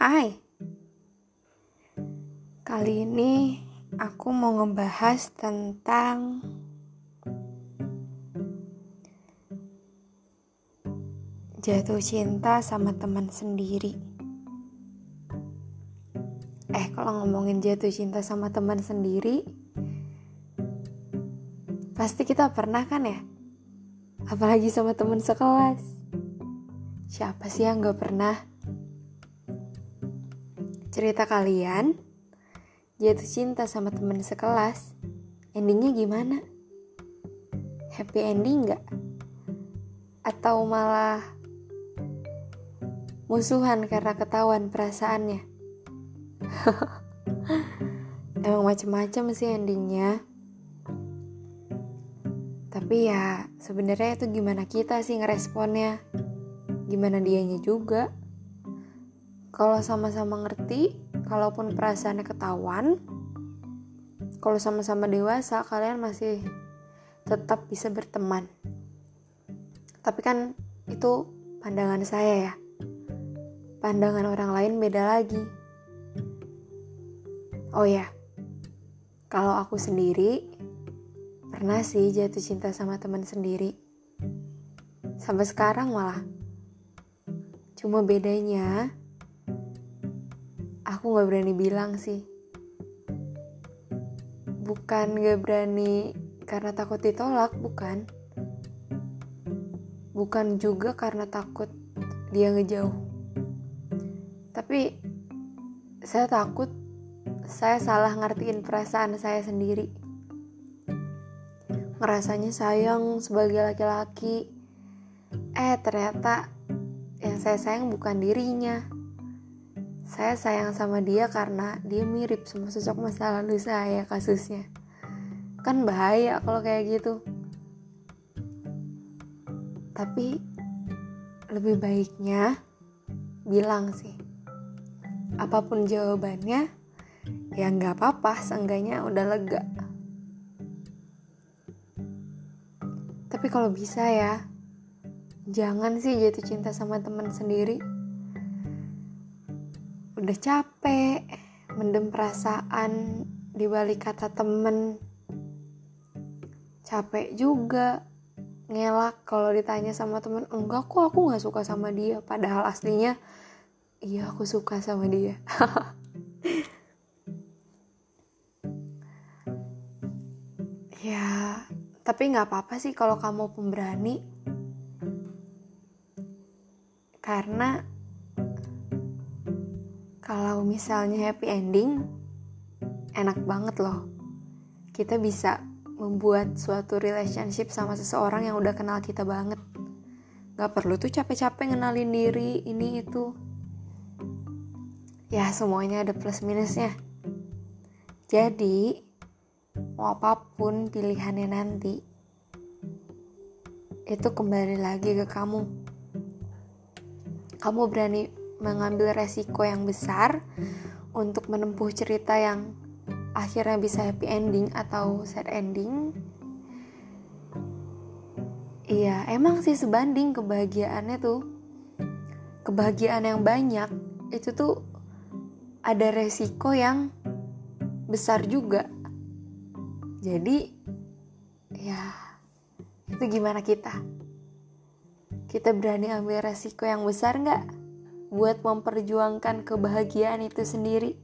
Hai, kali ini aku mau ngebahas tentang jatuh cinta sama teman sendiri. Eh, kalau ngomongin jatuh cinta sama teman sendiri, pasti kita pernah kan ya? Apalagi sama teman sekelas. Siapa sih yang gak pernah? Cerita kalian jatuh cinta sama teman sekelas, endingnya gimana? Happy ending gak? Atau malah musuhan karena ketahuan perasaannya? Emang macem-macem sih endingnya. Tapi ya sebenarnya itu gimana kita sih ngeresponnya? Gimana dianya juga? Kalau sama-sama ngerti, kalaupun perasaannya ketahuan, kalau sama-sama dewasa, kalian masih tetap bisa berteman. Tapi kan itu pandangan saya ya. Pandangan orang lain beda lagi. Oh ya, kalau aku sendiri pernah sih jatuh cinta sama teman sendiri. Sampai sekarang malah. Cuma bedanya aku gak berani bilang sih. Bukan gak berani karena takut ditolak, bukan. Bukan juga karena takut dia ngejauh. Tapi saya takut saya salah ngertiin perasaan saya sendiri. Ngerasanya sayang sebagai laki-laki. Eh ternyata yang saya sayang bukan dirinya saya sayang sama dia karena dia mirip sama sosok masa lalu saya kasusnya. Kan bahaya kalau kayak gitu. Tapi lebih baiknya bilang sih. Apa pun jawabannya ya nggak apa-apa seenggaknya udah lega. Tapi kalau bisa ya jangan sih jatuh cinta sama teman sendiri udah capek mendem perasaan di balik kata temen. Capek juga ngelak kalau ditanya sama temen enggak kok aku nggak suka sama dia. Padahal aslinya iya aku suka sama dia. Ya tapi nggak apa-apa sih kalau kamu pemberani. Karena kalau misalnya happy ending, enak banget loh. Kita bisa membuat suatu relationship sama seseorang yang udah kenal kita banget. Gak perlu tuh capek-capek ngenalin diri, ini itu. Ya semuanya ada plus minusnya. Jadi, mau apa pun pilihannya nanti, itu kembali lagi ke kamu. Kamu berani mengambil resiko yang besar untuk menempuh cerita yang akhirnya bisa happy ending atau sad ending. Iya, emang sih sebanding kebahagiaannya tuh. Kebahagiaan yang banyak itu tuh ada resiko yang besar juga. Jadi ya itu gimana kita? Kita berani ambil resiko yang besar nggak? Buat memperjuangkan kebahagiaan itu sendiri.